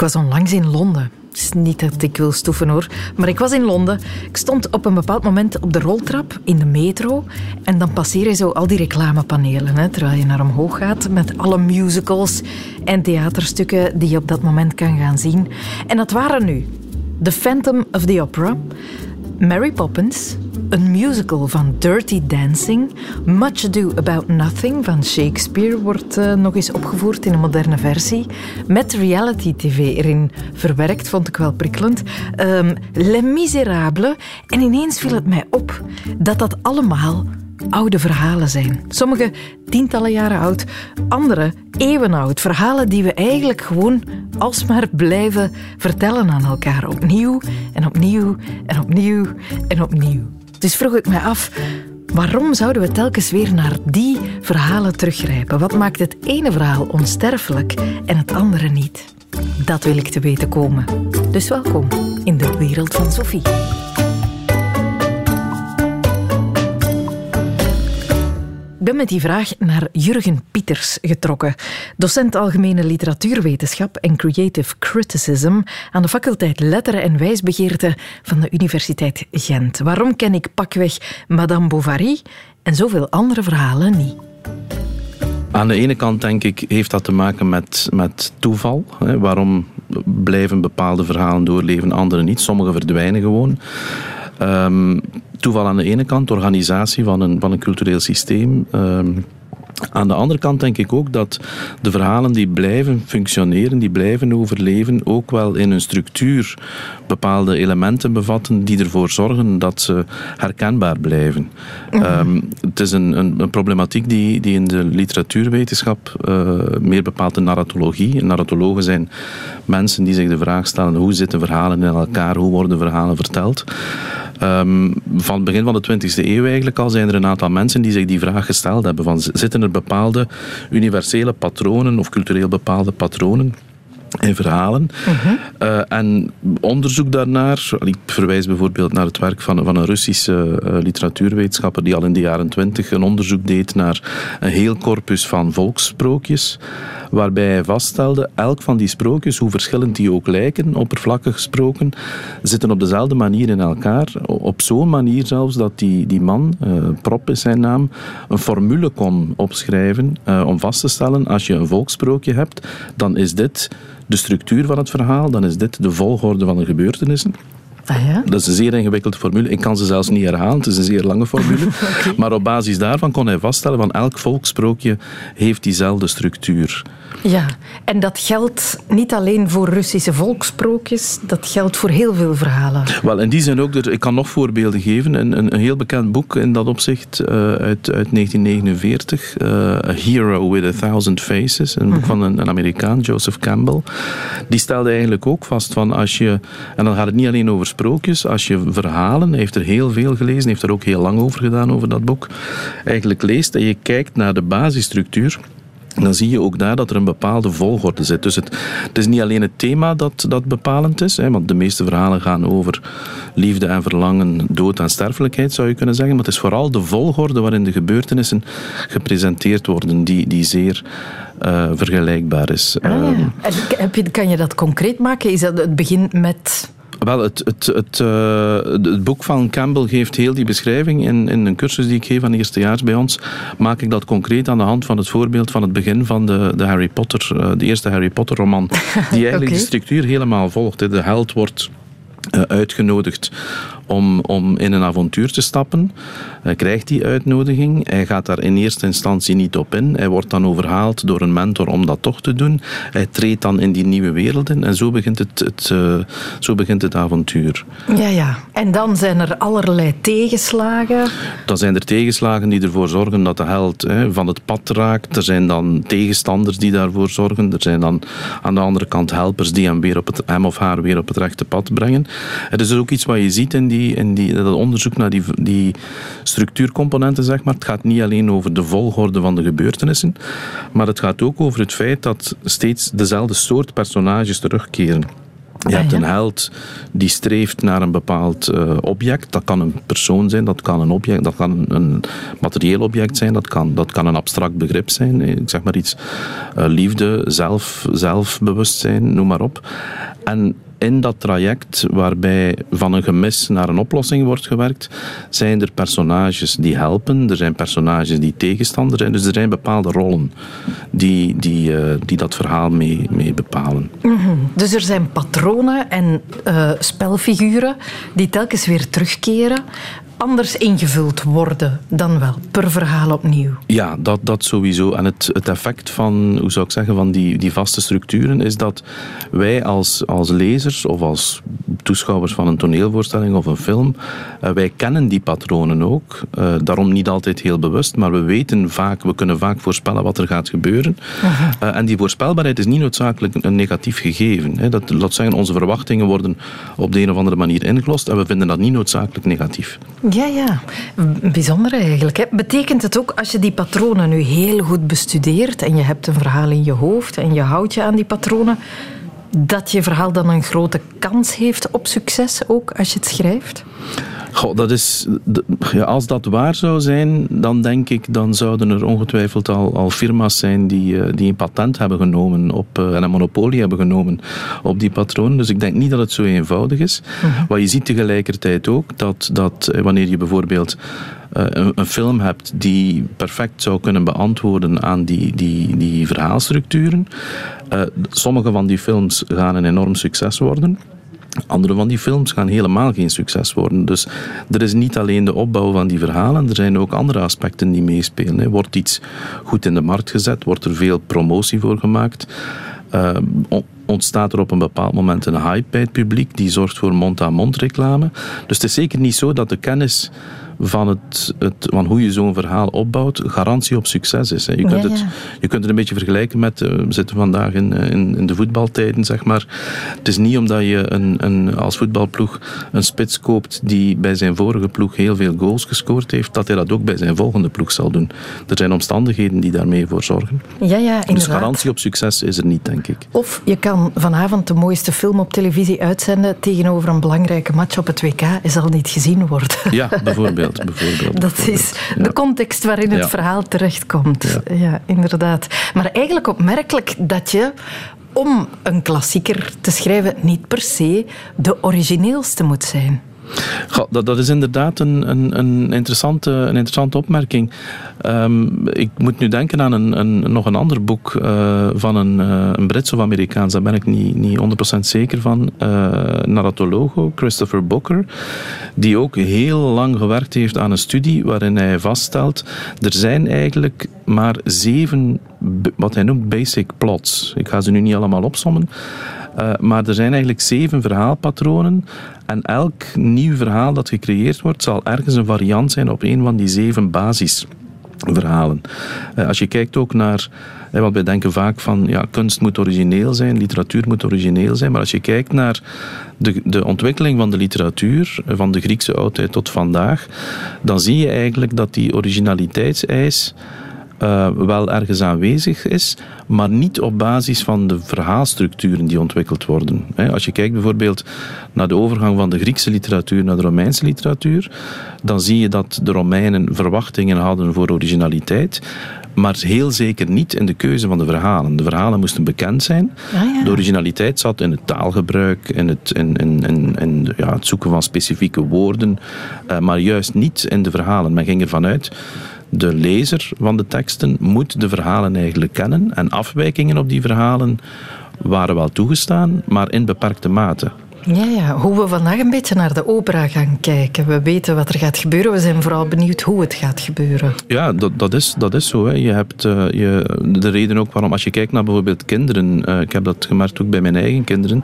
Ik was onlangs in Londen. Het is niet dat ik wil stoeven hoor, maar ik was in Londen. Ik stond op een bepaald moment op de roltrap in de metro en dan passeer je zo al die reclamepanelen, hè, terwijl je naar omhoog gaat met alle musicals en theaterstukken die je op dat moment kan gaan zien. En dat waren nu The Phantom of the Opera, Mary Poppins, een musical van Dirty Dancing, Much Ado About Nothing van Shakespeare wordt uh, nog eens opgevoerd in een moderne versie, met reality-tv erin verwerkt, vond ik wel prikkelend. Um, Les Miserables. En ineens viel het mij op dat dat allemaal oude verhalen zijn. Sommige tientallen jaren oud, andere eeuwen oud. Verhalen die we eigenlijk gewoon alsmaar blijven vertellen aan elkaar. Opnieuw en opnieuw en opnieuw en opnieuw. Dus vroeg ik mij af, waarom zouden we telkens weer naar die verhalen teruggrijpen? Wat maakt het ene verhaal onsterfelijk en het andere niet? Dat wil ik te weten komen. Dus welkom in de wereld van Sophie. Ik ben met die vraag naar Jurgen Pieters getrokken, docent Algemene Literatuurwetenschap en Creative Criticism aan de faculteit Letteren en Wijsbegeerte van de Universiteit Gent. Waarom ken ik pakweg Madame Bovary en zoveel andere verhalen niet? Aan de ene kant denk ik heeft dat te maken met, met toeval. Hè. Waarom blijven bepaalde verhalen doorleven, andere niet? Sommige verdwijnen gewoon. Um, toeval aan de ene kant, organisatie van een, van een cultureel systeem. Um, aan de andere kant denk ik ook dat de verhalen die blijven functioneren, die blijven overleven, ook wel in hun structuur bepaalde elementen bevatten die ervoor zorgen dat ze herkenbaar blijven. Mm -hmm. het is een, een, een, problematiek die, die in de literatuurwetenschap, uh, meer bepaald de narratologie. narratologen zijn mensen die zich de vraag stellen hoe zitten verhalen in elkaar, hoe worden verhalen verteld. Um, van het begin van de 20e eeuw eigenlijk al zijn er een aantal mensen die zich die vraag gesteld hebben. Van, zitten er bepaalde universele patronen of cultureel bepaalde patronen in verhalen. Uh, en onderzoek daarnaar, ik verwijs bijvoorbeeld naar het werk van, van een Russische uh, literatuurwetenschapper die al in de jaren twintig een onderzoek deed naar een heel corpus van volkssprookjes, waarbij hij vaststelde, elk van die sprookjes, hoe verschillend die ook lijken, oppervlakkig gesproken, zitten op dezelfde manier in elkaar, op zo'n manier zelfs dat die, die man, uh, Prop is zijn naam, een formule kon opschrijven om vast te stellen, als je een volkssprookje hebt, dan is dit de structuur van het verhaal, dan is dit de volgorde van de gebeurtenissen. Ah, ja? Dat is een zeer ingewikkelde formule. Ik kan ze zelfs niet herhalen, het is een zeer lange formule. okay. Maar op basis daarvan kon hij vaststellen van elk volksprookje heeft diezelfde structuur. Ja, en dat geldt niet alleen voor Russische volksprookjes, dat geldt voor heel veel verhalen. Wel, in die zin ook, ik kan nog voorbeelden geven. Een, een, een heel bekend boek in dat opzicht uh, uit, uit 1949, uh, A Hero with a Thousand Faces, een boek -hmm. van een, een, Amerikaan, Joseph Campbell. Die stelde eigenlijk ook vast van als je, en dan gaat het niet alleen over sprookjes, als je verhalen, hij heeft er heel veel gelezen, heeft er ook heel lang over gedaan over dat boek, eigenlijk leest en je kijkt naar de basisstructuur, dan zie je ook daar dat er een bepaalde volgorde zit. Dus het, het is niet alleen het thema dat, dat bepalend is, hè, want de meeste verhalen gaan over liefde en verlangen, dood en sterfelijkheid, zou je kunnen zeggen. Maar het is vooral de volgorde waarin de gebeurtenissen gepresenteerd worden, die, die zeer uh, vergelijkbaar is. Ah, ja. heb je, kan je dat concreet maken? Is dat het begin met wel, het, het, het, uh, het, boek van Campbell geeft heel die beschrijving. In, in een cursus die ik geef aan eerstejaars bij ons, maak ik dat concreet aan de hand van het voorbeeld van het begin van de, de Harry Potter, uh, de eerste Harry Potter roman. Die eigenlijk okay. de structuur helemaal volgt. De held wordt uh, uitgenodigd om, om in een avontuur te stappen. Hij krijgt die uitnodiging. Hij gaat daar in eerste instantie niet op in. Hij wordt dan overhaald door een mentor om dat toch te doen. Hij treedt dan in die nieuwe wereld in en zo begint het, het, uh, zo begint het avontuur. Ja, ja. En dan zijn er allerlei tegenslagen. Dan zijn er tegenslagen die ervoor zorgen dat de held hè, van het pad raakt. Er zijn dan tegenstanders die daarvoor zorgen. Er zijn dan aan de andere kant helpers die hem, weer op het, hem of haar weer op het rechte pad brengen. Het is dus ook iets wat je ziet in die die, in die, dat onderzoek naar die, die structuurcomponenten, zeg maar. Het gaat niet alleen over de volgorde van de gebeurtenissen, maar het gaat ook over het feit dat steeds dezelfde soort personages terugkeren. Je Ah, hebt een held die streeft naar een bepaald eh, object. Dat kan een persoon zijn, dat kan een object, dat kan een materieel object zijn, dat kan, dat kan een abstract begrip zijn. Ik zeg maar iets, eh, liefde, zelf, zelfbewustzijn, noem maar op. En in dat traject waarbij van een gemis naar een oplossing wordt gewerkt, zijn er personages die helpen, er zijn personages die tegenstander zijn. Dus er zijn bepaalde rollen die, die, eh, die dat verhaal mee, mee bepalen. Dus er zijn patronen en eh, spelfiguren die telkens weer terugkeren, anders ingevuld worden dan wel, per verhaal opnieuw. Ja, dat, dat sowieso. En het, het effect van, hoe zou ik zeggen, van die, die vaste structuren is dat wij als, als lezers of als toeschouwers van een toneelvoorstelling of een film, eh, wij kennen die patronen ook. Eh, daarom niet altijd heel bewust, maar we weten vaak, we kunnen vaak voorspellen wat er gaat gebeuren. Eh, en die voorspelbaarheid is niet noodzakelijk een negatief gegeven. Hè. Dat, laat zeggen, onze verwachtingen worden op de een of andere manier ingelost en we vinden dat niet noodzakelijk negatief. Ja, ja. Bijzonder eigenlijk. Betekent het ook, als je die patronen nu heel goed bestudeert en je hebt een verhaal in je hoofd en je houdt je aan die patronen, dat je verhaal dan een grote kans heeft op succes ook als je het schrijft? Goh, dat is, ja, als dat waar zou zijn, dan denk ik, dan zouden er ongetwijfeld al, al firma's zijn die, eh, die een patent hebben genomen op, eh, en een monopolie hebben genomen op die patronen. Dus ik denk niet dat het zo eenvoudig is. Maar je ziet tegelijkertijd ook dat, dat eh, wanneer je bijvoorbeeld een, film hebt die perfect zou kunnen beantwoorden aan die, die, die verhaalstructuren. sommige van die films gaan een enorm succes worden. Andere van die films gaan helemaal geen succes worden. Dus er is niet alleen de opbouw van die verhalen, er zijn ook andere aspecten die meespelen. Wordt iets goed in de markt gezet? Wordt er veel promotie voor gemaakt? Eh, on- ontstaat er op een bepaald moment een hype bij het publiek die zorgt voor mond-aan-mond reclame. Dus het is zeker niet zo dat de kennis van, het, het, van hoe je zo'n verhaal opbouwt garantie op succes is. hè. Je kunt, Ja, het, je kunt het een beetje vergelijken met, eh, we zitten vandaag in, eh, in, in de voetbaltijden, zeg maar. Het is niet omdat je een, een, als voetbalploeg een spits koopt die bij zijn vorige ploeg heel veel goals gescoord heeft, dat hij dat ook bij zijn volgende ploeg zal doen. Er zijn omstandigheden die daarmee voor zorgen. Ja, ja, Dus inderdaad. garantie op succes is er niet, denk ik. Of je kan vanavond de mooiste film op televisie uitzenden tegenover een belangrijke match op het WK en zal niet gezien worden. Ja, bijvoorbeeld. Bijvoorbeeld Dat is de context waarin het verhaal terechtkomt. Ja. inderdaad. Maar eigenlijk opmerkelijk dat je, om een klassieker te schrijven, niet per se de origineelste moet zijn. Dat, dat is inderdaad een, een, een, interessante, een interessante opmerking. Ehm, ik moet nu denken aan een, een, nog een ander boek eh, van een, eh, een Brits of Amerikaans, daar ben ik niet, niet 100% zeker van. eh narratologo, Christopher Booker, die ook heel lang gewerkt heeft aan een studie waarin hij vaststelt er zijn eigenlijk maar zeven, wat hij noemt basic plots. Ik ga ze nu niet allemaal opsommen. Uh, maar er zijn eigenlijk zeven verhaalpatronen. En elk nieuw verhaal dat gecreëerd wordt, zal ergens een variant zijn op een van die zeven basisverhalen. Uh, als je kijkt ook naar. Want wij denken vaak van ja, kunst moet origineel zijn, literatuur moet origineel zijn. Maar als je kijkt naar de, de ontwikkeling van de literatuur, van de Griekse oudheid tot vandaag, dan zie je eigenlijk dat die originaliteitseis. Uh, wel ergens aanwezig is, maar niet op basis van de verhaalstructuren die ontwikkeld worden. He, als je kijkt bijvoorbeeld naar de overgang van de Griekse literatuur naar de Romeinse literatuur, dan zie je dat de Romeinen verwachtingen hadden voor originaliteit, maar heel zeker niet in de keuze van de verhalen. De verhalen moesten bekend zijn. Ah, ja. De originaliteit zat in het taalgebruik, in het, in, in, in, in ja, het zoeken van specifieke woorden, uh, maar juist niet in de verhalen. Men ging ervan uit de lezer van de teksten moet de verhalen eigenlijk kennen. En afwijkingen op die verhalen waren wel toegestaan, maar in beperkte mate. Ja, ja, hoe we vandaag een beetje naar de opera gaan kijken. We weten wat er gaat gebeuren, we zijn vooral benieuwd hoe het gaat gebeuren. Ja, dat, dat, is, dat is zo. Hè. Je hebt uh, je, de reden ook waarom, als je kijkt naar bijvoorbeeld kinderen, uh, ik heb dat gemerkt ook bij mijn eigen kinderen,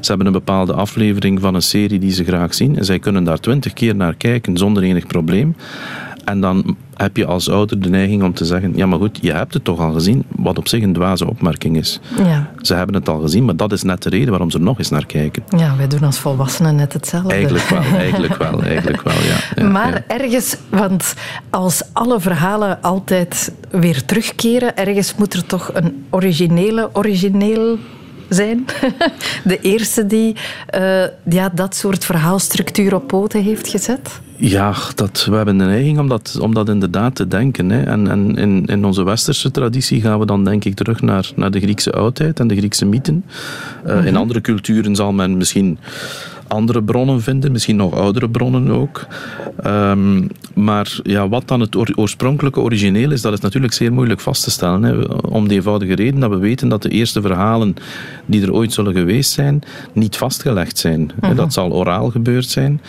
ze hebben een bepaalde aflevering van een serie die ze graag zien en zij kunnen daar twintig keer naar kijken zonder enig probleem. En dan heb je als ouder de neiging om te zeggen: Ja, maar goed, je hebt het toch al gezien, wat op zich een dwaze opmerking is. Ja. Ze hebben het al gezien, maar dat is net de reden waarom ze er nog eens naar kijken. Ja, wij doen als volwassenen net hetzelfde. Eigenlijk wel, eigenlijk wel, eigenlijk wel, ja. ja maar ja. ergens, want als alle verhalen altijd weer terugkeren, ergens moet er toch een originele, origineel zijn. De eerste die uh, ja, dat soort verhaalstructuur op poten heeft gezet. Ja, dat, we hebben de neiging om dat, om dat inderdaad te denken. Hè. En, en in, in onze westerse traditie gaan we dan denk ik terug naar, naar de Griekse oudheid en de Griekse mythen. Uh, In mhm. andere culturen zal men misschien andere bronnen vinden, misschien nog oudere bronnen ook. Um, maar ja, wat dan het oorspronkelijke origineel is, dat is natuurlijk zeer moeilijk vast te stellen. Hè. Om de eenvoudige reden dat we weten dat de eerste verhalen die er ooit zullen geweest zijn, niet vastgelegd zijn. Mhm. Dat zal oraal gebeurd zijn.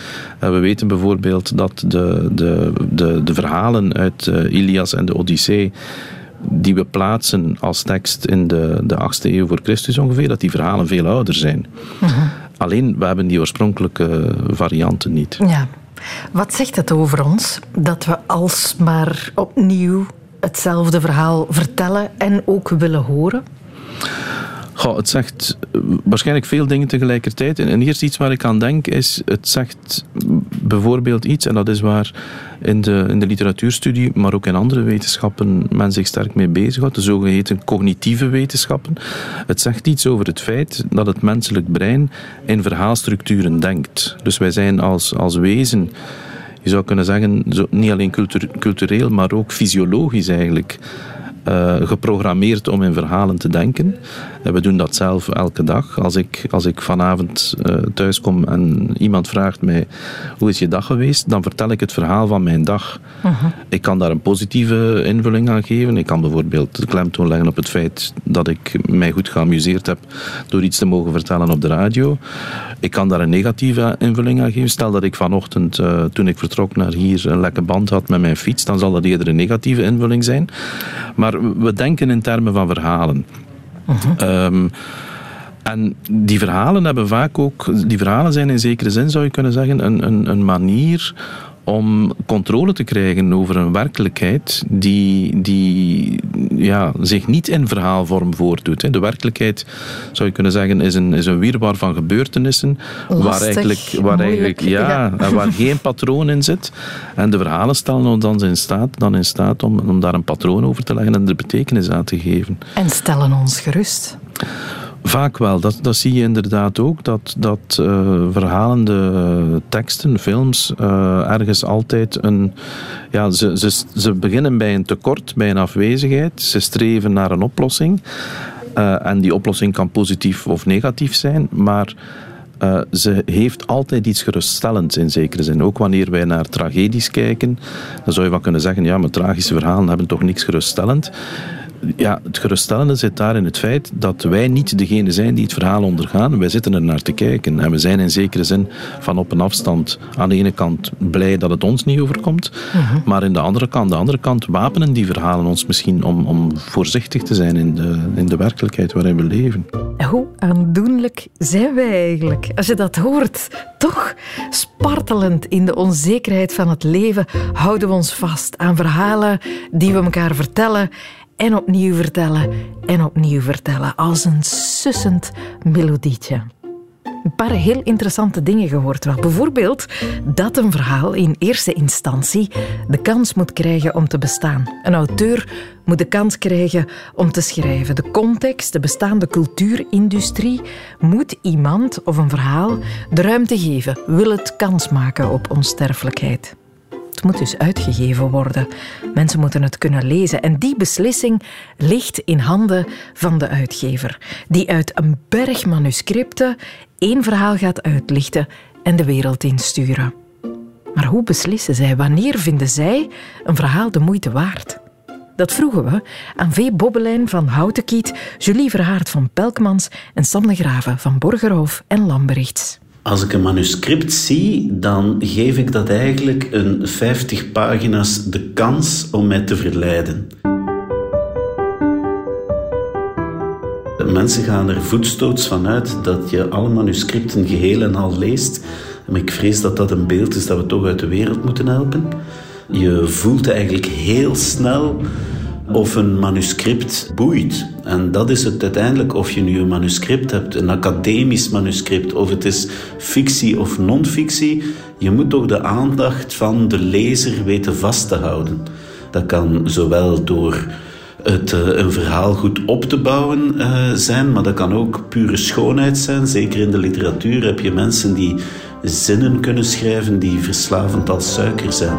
Uh, we weten bijvoorbeeld dat de, de, de, de verhalen uit uh, Ilias en de Odyssee die we plaatsen als tekst in de, de 8e eeuw voor Christus ongeveer, dat die verhalen veel ouder zijn. Mhm. Alleen, we hebben die oorspronkelijke varianten niet. Ja. Wat zegt het over ons dat we alsmaar opnieuw hetzelfde verhaal vertellen en ook willen horen? Goh, het zegt eh, waarschijnlijk veel dingen tegelijkertijd. En eerst iets waar ik aan denk is, het zegt bijvoorbeeld iets, en dat is waar in de, in de literatuurstudie, maar ook in andere wetenschappen men zich sterk mee bezighoudt, de zogeheten cognitieve wetenschappen. Het zegt iets over het feit dat het menselijk brein in verhaalstructuren denkt. Dus wij zijn als, als wezen je zou kunnen zeggen, niet alleen cultureel, maar ook fysiologisch eigenlijk uh, geprogrammeerd om in verhalen te denken. En we doen dat zelf elke dag. Als ik, als ik vanavond uh, thuis kom en iemand vraagt mij hoe is je dag geweest, dan vertel ik het verhaal van mijn dag. Uh-huh. Ik kan daar een positieve invulling aan geven. Ik kan bijvoorbeeld de klemtoon leggen op het feit dat ik mij goed geamuseerd heb door iets te mogen vertellen op de radio. Ik kan daar een negatieve invulling aan geven. Stel dat ik vanochtend, uh, toen ik vertrok naar hier, een lekke band had met mijn fiets, dan zal dat eerder een negatieve invulling zijn. Maar we denken in termen van verhalen. Uh en die verhalen hebben vaak ook, die verhalen zijn in zekere zin, zou je kunnen zeggen, een, een, een manier om controle te krijgen over een werkelijkheid die, die ja, zich niet in verhaalvorm voordoet. De werkelijkheid, zou je kunnen zeggen, is een, is een van gebeurtenissen waar eigenlijk, waar, eigenlijk ja, ja. waar geen patroon in zit. En de verhalen stellen ons dan in staat, dan in staat om, om daar een patroon over te leggen en er betekenis aan te geven. En stellen ons gerust. Vaak wel. Dat, dat zie je inderdaad ook. Dat, dat uh, verhalende teksten, films, uh, ergens altijd een. Ja, ze, ze, ze beginnen bij een tekort, bij een afwezigheid. Ze streven naar een oplossing. Uh, en die oplossing kan positief of negatief zijn. Maar. Ze heeft altijd iets geruststellends in zekere zin. Ook wanneer wij naar tragedies kijken, dan zou je wel kunnen zeggen: ja, maar tragische verhalen hebben toch niks geruststellend ja, het geruststellende zit daar in het feit dat wij niet degene zijn die het verhaal ondergaan. Wij zitten er naar te kijken. En we zijn in zekere zin van op een afstand aan de ene kant blij dat het ons niet overkomt. Mhm. Maar in de andere kant, de andere kant wapenen die verhalen ons misschien om, om voorzichtig te zijn in de, in de werkelijkheid waarin we leven. Hoe aandoenlijk zijn wij eigenlijk? Als je dat hoort, toch spartelend in de onzekerheid van het leven houden we ons vast aan verhalen die we elkaar vertellen en opnieuw vertellen en opnieuw vertellen als een sussend melodietje. Een paar heel interessante dingen gehoord wel. Bijvoorbeeld dat een verhaal in eerste instantie de kans moet krijgen om te bestaan. Een auteur moet de kans krijgen om te schrijven. De context, de bestaande cultuurindustrie moet iemand of een verhaal de ruimte geven, wil het kans maken op onsterfelijkheid. Het moet dus uitgegeven worden. Mensen moeten het kunnen lezen. En die beslissing ligt in handen van de uitgever, die uit een berg manuscripten één verhaal gaat uitlichten en de wereld insturen. Maar hoe beslissen zij? Wanneer vinden zij een verhaal de moeite waard? Dat vroegen we aan V. Bobbelijn van Houtenkiet, Julie Verhaard van Pelkmans en Sam Graven van Borgerhof en Lamberichts. Als ik een manuscript zie, dan geef ik dat eigenlijk een 50 pagina's de kans om mij te verleiden. Mensen gaan er voetstoots van uit dat je alle manuscripten geheel en al leest. Maar ik vrees dat dat een beeld is dat we toch uit de wereld moeten helpen. Je voelt eigenlijk heel snel of een manuscript boeit. En dat is het uiteindelijk, of je nu een manuscript hebt, een academisch manuscript, of het is fictie of non-fictie, je moet toch de aandacht van de lezer weten vast te houden. Dat kan zowel door het uh, een verhaal goed op te bouwen uh, zijn, maar dat kan ook pure schoonheid zijn. Zeker in de literatuur heb je mensen die zinnen kunnen schrijven die verslavend als suiker zijn.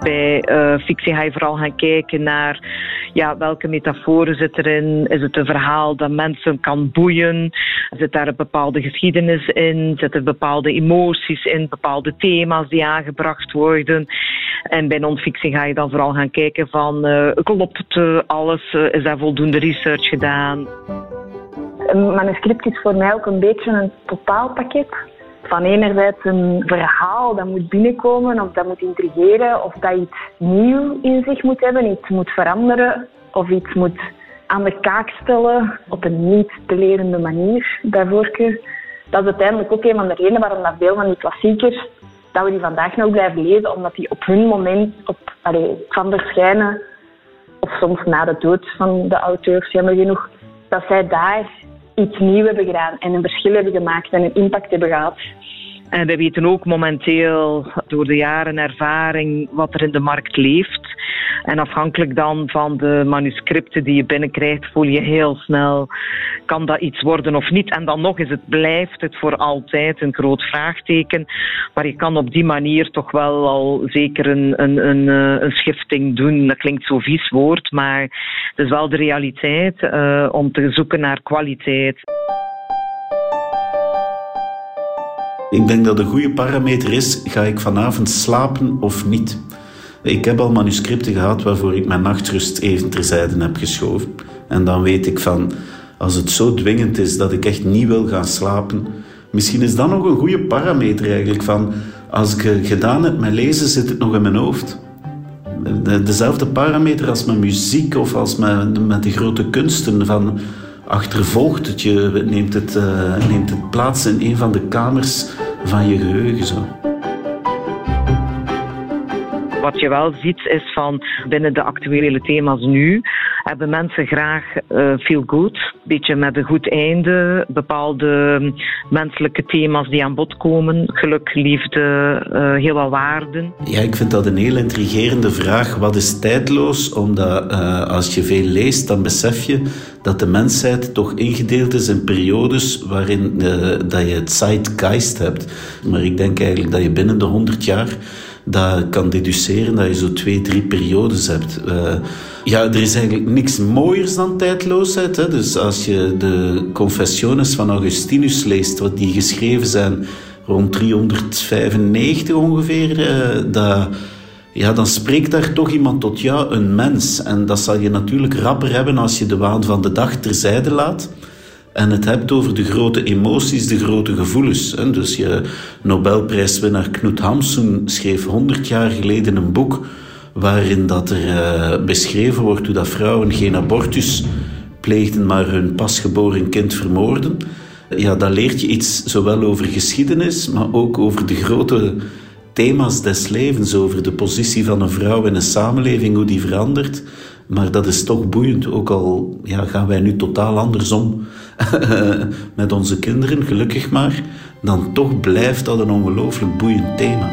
Bij uh, fictie ga je vooral gaan kijken naar ja, welke metaforen zit erin? Is het een verhaal dat mensen kan boeien? Zit daar een bepaalde geschiedenis in? Zitten bepaalde emoties in? Bepaalde thema's die aangebracht worden? En bij non-fictie ga je dan vooral gaan kijken van uh, klopt uh, alles? Is daar voldoende research gedaan? Een manuscript is voor mij ook een beetje een totaalpakket. Van enerzijds een verhaal dat moet binnenkomen of dat moet intrigeren of dat iets nieuw in zich moet hebben, iets moet veranderen of iets moet aan de kaak stellen op een niet te lerende manier, bij voorkeur. Dat is uiteindelijk ook een van de redenen waarom dat veel van die klassiekers, dat we die vandaag nog blijven lezen, omdat die op hun moment op, van verschijnen, of soms na de dood van de auteurs, jammer genoeg, dat zij daar iets nieuws hebben gedaan en een verschil hebben gemaakt en een impact hebben gehad. En we weten ook momenteel door de jaren ervaring wat er in de markt leeft. En afhankelijk dan van de manuscripten die je binnenkrijgt, voel je heel snel, kan dat iets worden of niet? En dan nog is het, blijft het voor altijd een groot vraagteken. Maar je kan op die manier toch wel al zeker een, een, een, eh, een schifting doen. Dat klinkt zo vies woord, maar het is wel de realiteit uh, om te zoeken naar kwaliteit. Ik denk dat een goede parameter is, ga ik vanavond slapen of niet? Ik heb al manuscripten gehad waarvoor ik mijn nachtrust even terzijde heb geschoven. En dan weet ik van, als het zo dwingend is dat ik echt niet wil gaan slapen, misschien is dat nog een goede parameter eigenlijk van, als ik gedaan heb met lezen, zit het nog in mijn hoofd. Dezelfde parameter als met muziek of als met, met de grote kunsten van achtervolgt het je, neemt het, uh, neemt het plaats in een van de kamers van je geheugen. Zo. Wat je wel ziet is van binnen de actuele thema's nu hebben mensen graag uh, feel good, een beetje met een goed einde, bepaalde menselijke thema's die aan bod komen, geluk, liefde, uh, heel wat waarden. Ja, ik vind dat een heel intrigerende vraag. Wat is tijdloos? Omdat uh, als je veel leest, dan besef je dat de mensheid toch ingedeeld is in periodes waarin dat je het zeitgeist hebt. Maar ik denk eigenlijk dat je binnen de 100 jaar dat kan deduceren dat je zo twee, drie periodes hebt. Uh, ja, er is eigenlijk niks mooiers dan tijdloosheid. Hè? Dus als je de Confessiones van Augustinus leest, wat die geschreven zijn rond 395 ongeveer, uh, dat, ja, dan spreekt daar toch iemand tot jou, een mens. En dat zal je natuurlijk rapper hebben als je de waan van de dag terzijde laat en het hebt over de grote emoties, de grote gevoelens. Dus je Nobelprijswinnaar Knut Hamsun schreef 100 jaar geleden een boek waarin dat er uh, beschreven wordt hoe dat vrouwen geen abortus pleegden, maar hun pasgeboren kind vermoorden. Ja, dan leert je iets zowel over geschiedenis, maar ook over de grote thema's des levens, over de positie van een vrouw in een samenleving, hoe die verandert. Maar dat is toch boeiend, ook al ja, gaan wij nu totaal andersom met onze kinderen, gelukkig maar, dan toch blijft dat een ongelooflijk boeiend thema.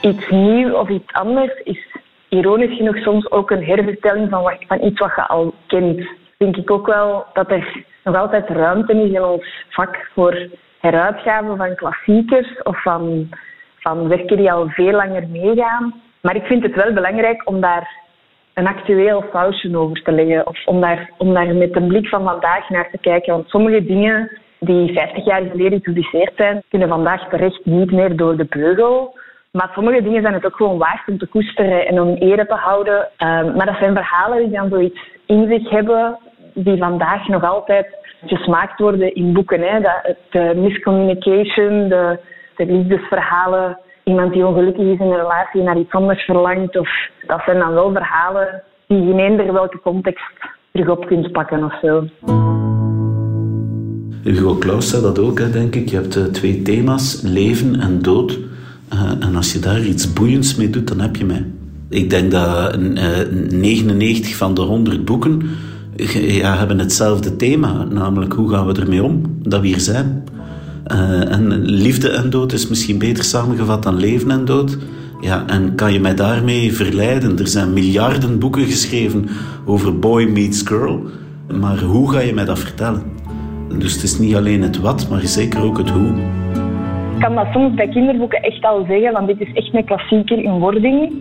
Iets nieuw of iets anders is ironisch genoeg soms ook een hervertelling van, van iets wat je al kent. Denk ik ook wel dat er nog altijd ruimte is in ons vak voor heruitgaven van klassiekers of van, van werken die al veel langer meegaan. Maar ik vind het wel belangrijk om daar een actueel sausje over te leggen. Of om daar, om daar met een blik van vandaag naar te kijken. Want sommige dingen die 50 jaar geleden gepubliceerd zijn, kunnen vandaag terecht niet meer door de beugel. Maar sommige dingen zijn het ook gewoon waard om te koesteren en om ere te houden. Ehm, maar dat zijn verhalen die dan zoiets in zich hebben, die vandaag nog altijd gesmaakt worden in boeken. Hè. De miscommunication, de, de liefdesverhalen iemand die ongelukkig is in een relatie naar iets anders verlangt. Of, dat zijn dan wel verhalen die je in eender welke context terug op kunt pakken of zo. Hugo Claus zei dat ook, denk ik. Je hebt uh, twee thema's, leven en dood. Uh, en als je daar iets boeiends mee doet, dan heb je mij. Ik denk dat uh, eh, 99 van de 100 boeken ja, hebben hetzelfde thema. Namelijk, hoe gaan we ermee om dat we hier zijn? Uh, en liefde en dood is misschien beter samengevat dan leven en dood. Ja, en kan je mij daarmee verleiden? Er zijn miljarden boeken geschreven over boy meets girl. Maar hoe ga je mij dat vertellen? Dus het is niet alleen het wat, maar zeker ook het hoe. Ik kan dat soms bij kinderboeken echt al zeggen, want dit is echt een klassieker in wording.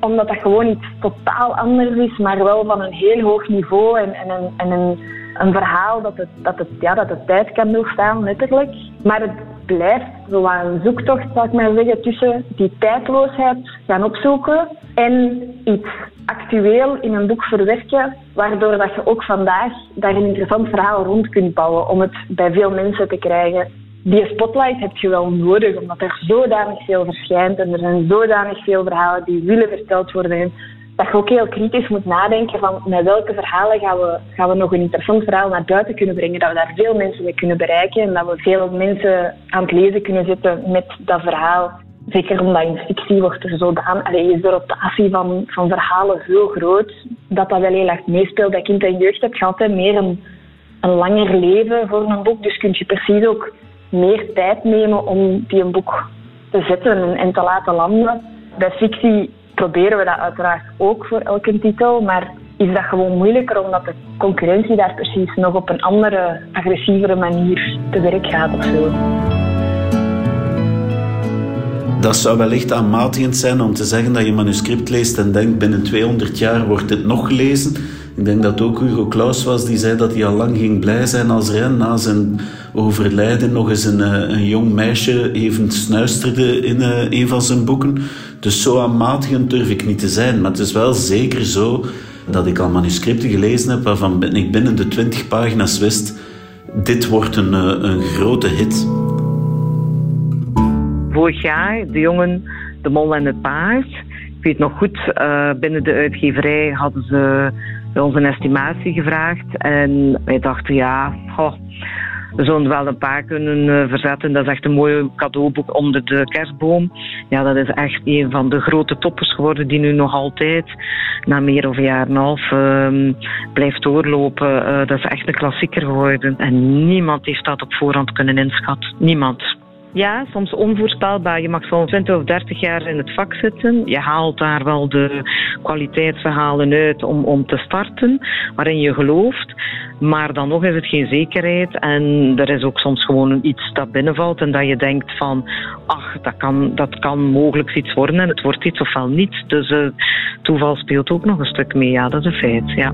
Omdat dat gewoon iets totaal anders is, maar wel van een heel hoog niveau en, en, en een, een verhaal dat het, dat, het, ja, dat de tijd kan doorstaan, letterlijk. Maar het blijft zo een zoektocht, zou ik maar zeggen, tussen die tijdloosheid gaan opzoeken en iets actueel in een boek verwerken, waardoor dat je ook vandaag daar een interessant verhaal rond kunt bouwen om het bij veel mensen te krijgen. Die spotlight heb je wel nodig, omdat er zodanig veel verschijnt en er zijn zodanig veel verhalen die willen verteld worden. Dat je ook heel kritisch moet nadenken van met welke verhalen gaan we, gaan we nog een interessant verhaal naar buiten kunnen brengen, dat we daar veel mensen mee kunnen bereiken en dat we veel mensen aan het lezen kunnen zetten met dat verhaal. Zeker omdat in fictie wordt er zodanig, allee, is de rotatie van, van verhalen zo groot dat dat wel heel erg meespeelt. Dat kind en jeugd hebt altijd meer een, een langer leven voor een boek. Dus kun je precies ook meer tijd nemen om die een boek te zetten en, en te laten landen. Bij fictie proberen we dat uiteraard ook voor elke titel, maar is dat gewoon moeilijker omdat de concurrentie daar precies nog op een andere, agressievere manier te werk gaat of zo. Dat zou wellicht aanmatigend zijn om te zeggen dat je manuscript leest en denkt binnen 200 jaar wordt dit nog gelezen. Ik denk dat ook Hugo Claus was die zei dat hij al lang ging blij zijn als er na zijn overlijden nog eens een, eh, een jong meisje even snuisterde in uh, een van zijn boeken. Dus zo aanmatigend durf ik niet te zijn. Maar het is wel zeker zo dat ik al manuscripten gelezen heb waarvan ik binnen de 20 pagina's wist: dit wordt een, uh, een grote hit vorig jaar, de jongen, de mol en het paard. Ik weet nog goed, binnen de uitgeverij hadden ze ons een estimatie gevraagd. En wij dachten, ja, goh, we zullen wel een paar kunnen uh, verzetten. Dat is echt een mooi cadeauboek onder de kerstboom. Ja, dat is echt een van de grote toppers geworden die nu nog altijd, na meer of een jaar en half, uh, blijft doorlopen. Uh, dat is echt een klassieker geworden. En niemand heeft dat op voorhand kunnen inschatten. Niemand. Ja, soms onvoorspelbaar. Je mag zo'n 20 of 30 jaar in het vak zitten. Je haalt daar wel de kwaliteitsverhalen uit om, om te starten, waarin je gelooft. Maar dan nog is het geen zekerheid. En er is ook soms gewoon iets dat binnenvalt en dat je denkt van, ach, dat kan, dat kan mogelijk iets worden en het wordt iets ofwel niet. Dus toeval speelt ook nog een stuk mee. Ja, dat is een feit, ja.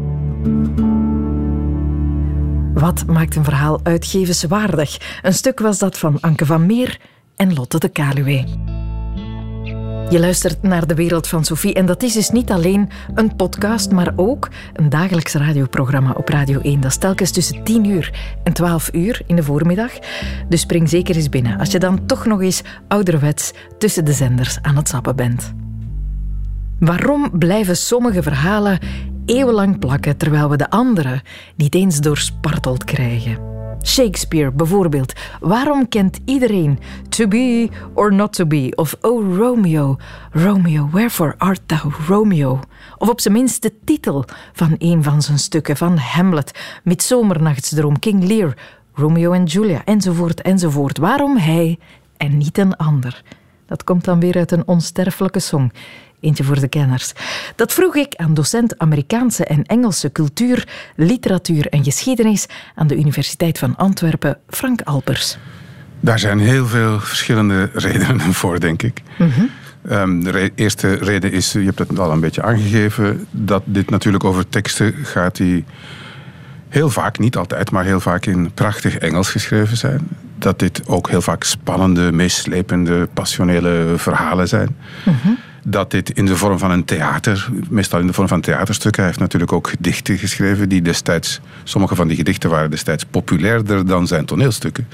Wat maakt een verhaal uitgevenswaardig? Een stuk was dat van Anke van Meer en Lotte de Kaluwe. Je luistert naar de wereld van Sophie en dat is dus niet alleen een podcast, maar ook een dagelijks radioprogramma op Radio 1. Dat is telkens tussen 10 uur en 12 uur in de voormiddag. Dus spring zeker eens binnen als je dan toch nog eens ouderwets tussen de zenders aan het sappen bent. Waarom blijven sommige verhalen eeuwenlang plakken terwijl we de andere niet eens doorsparteld krijgen. Shakespeare bijvoorbeeld. Waarom kent iedereen To Be or Not To Be? Of Oh Romeo, Romeo, wherefore art thou Romeo? Of op zijn minst de titel van een van zijn stukken, van Hamlet, Midsomernachtsdroom, King Lear, Romeo en Julia, enzovoort, enzovoort. Waarom hij en niet een ander? Dat komt dan weer uit een onsterfelijke song. Eentje voor de kenners. Dat vroeg ik aan docent Amerikaanse en Engelse cultuur, literatuur en geschiedenis aan de Universiteit van Antwerpen, Frank Alpers. Daar zijn heel veel verschillende redenen voor, denk ik. Mm de eerste reden is, je hebt het al een beetje aangegeven, dat dit natuurlijk over teksten gaat die heel vaak, niet altijd, maar heel vaak in prachtig Engels geschreven zijn. Dat dit ook heel vaak spannende, meeslepende, passionele verhalen zijn. Mm dat dit in de vorm van een theater, meestal in de vorm van theaterstukken, hij heeft natuurlijk ook gedichten geschreven die destijds, sommige van die gedichten waren destijds populairder dan zijn toneelstukken.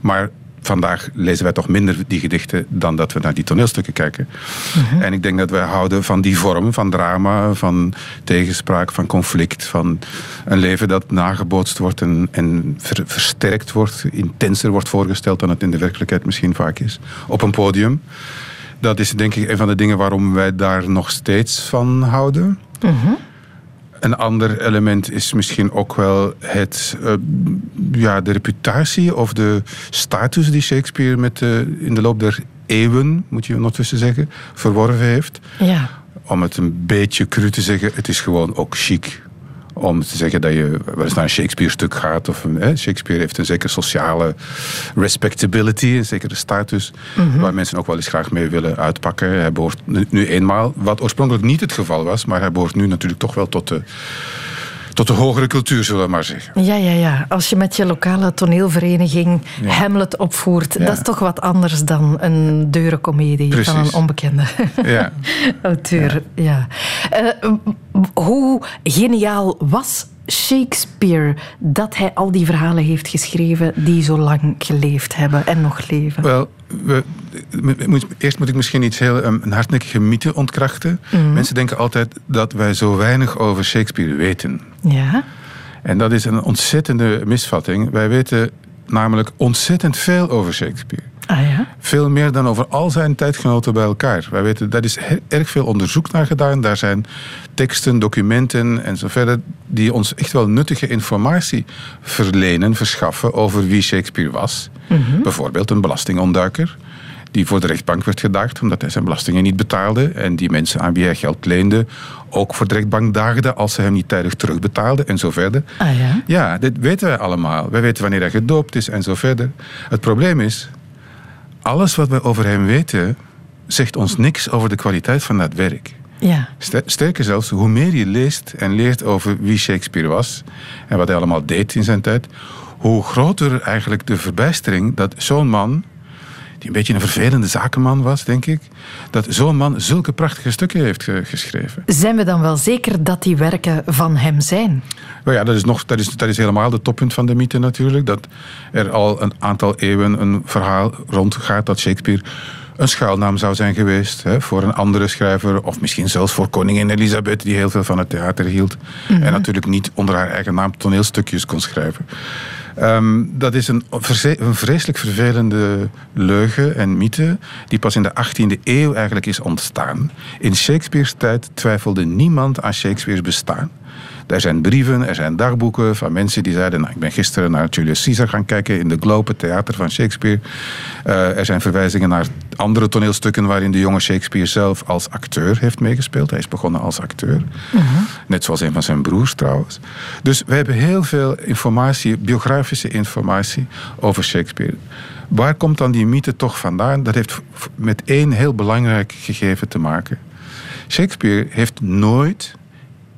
Maar vandaag lezen wij toch minder die gedichten dan dat we naar die toneelstukken kijken. Mhm. En ik denk dat wij houden van die vorm van drama, van tegenspraak, van conflict, van een leven dat nagebootst wordt en, en versterkt wordt, intenser wordt voorgesteld dan het in de werkelijkheid misschien vaak is. Op een podium dat is denk ik een van de dingen waarom wij daar nog steeds van houden. Mhm. Een ander element is misschien ook wel het, uh, ja, de reputatie of de status die Shakespeare met de, in de loop der eeuwen, moet je ondertussen zeggen, verworven heeft. Ja. Om het een beetje cru te zeggen, het is gewoon ook chic om te zeggen dat je wel eens naar een Shakespeare-stuk gaat. Of, hè, Shakespeare heeft een zekere sociale respectability, een zekere status, mhm. waar mensen ook wel eens graag mee willen uitpakken. Hij behoort nu eenmaal, wat oorspronkelijk niet het geval was, maar hij behoort nu natuurlijk toch wel tot de tot de hogere cultuur, zullen we maar zeggen. Ja, ja, ja. Als je met je lokale toneelvereniging Hamlet opvoert, dat is toch wat anders dan een deurencomedie van een onbekende ja. auteur. Ja. Uh, hoe geniaal was Shakespeare dat hij al die verhalen heeft geschreven die zo lang geleefd hebben en nog leven? Wel, we, eerst moet ik misschien iets heel um, een hardnekkige mythe ontkrachten. Mhm. Mensen denken altijd dat wij zo weinig over Shakespeare weten. Ja. En dat is een ontzettende misvatting. Wij weten namelijk ontzettend veel over Shakespeare. Ah, ja? Veel meer dan over al zijn tijdgenoten bij elkaar. Wij weten, daar is erg veel onderzoek naar gedaan. Daar zijn teksten, documenten en zo verder... die ons echt wel nuttige informatie verlenen, verschaffen... over wie Shakespeare was. Mhm. Bijvoorbeeld een belastingontduiker die voor de rechtbank werd gedaagd omdat hij zijn belastingen niet betaalde. En die mensen aan wie hij geld leende ook voor de rechtbank daagden als ze hem niet tijdig terugbetaalden en zo verder. Ah ja? Ja, dit weten wij allemaal. Wij weten wanneer hij gedoopt is en zo verder. Het probleem is, alles wat we over hem weten, zegt ons niks over de kwaliteit van dat werk. Ja. Sterker zelfs, hoe meer je leest en leert over wie Shakespeare was en wat hij allemaal deed in zijn tijd, hoe groter eigenlijk de verbijstering dat zo'n man, die een beetje een vervelende zakenman was, denk ik, dat zo'n man zulke prachtige stukken heeft geschreven. Zijn we dan wel zeker dat die werken van hem zijn? Nou ja, dat is, nog, dat, is, dat is helemaal de toppunt van de mythe natuurlijk. Dat er al een aantal eeuwen een verhaal rondgaat dat Shakespeare een schuilnaam zou zijn geweest hè, voor een andere schrijver. Of misschien zelfs voor koningin Elisabeth, die heel veel van het theater hield. En mhm. natuurlijk niet onder haar eigen naam toneelstukjes kon schrijven. Ehm, dat is een, een, vreselijk vervelende leugen en mythe die pas in de 18e eeuw eigenlijk is ontstaan. In Shakespeare's tijd twijfelde niemand aan Shakespeare's bestaan. Er zijn brieven, er zijn dagboeken van mensen die zeiden... Nou, ik ben gisteren naar Julius Caesar gaan kijken in de Globe, het theater van Shakespeare. Uh, er zijn verwijzingen naar andere toneelstukken... waarin de jonge Shakespeare zelf als acteur heeft meegespeeld. Hij is begonnen als acteur. Uh Net zoals een van zijn broers trouwens. Dus we hebben heel veel informatie, biografische informatie over Shakespeare. Waar komt dan die mythe toch vandaan? Dat heeft met één heel belangrijk gegeven te maken. Shakespeare heeft nooit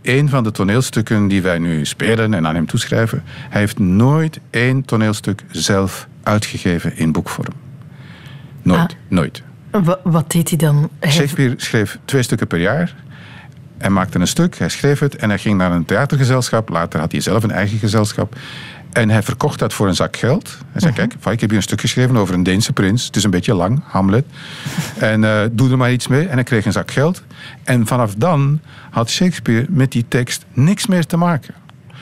een van de toneelstukken die wij nu spelen en aan hem toeschrijven, hij heeft nooit één toneelstuk zelf uitgegeven in boekvorm. Nooit, ah. nooit. Wat deed hij dan? Shakespeare schreef twee stukken per jaar. Hij maakte een stuk, hij schreef het en hij ging naar een theatergezelschap. Later had hij zelf een eigen gezelschap. En hij verkocht dat voor een zak geld. Hij zei, uh kijk, ik heb hier een stuk geschreven over een Deense prins. Het is een beetje lang, Hamlet. en uh, doe er maar iets mee. En hij kreeg een zak geld. En vanaf dan had Shakespeare met die tekst niks meer te maken.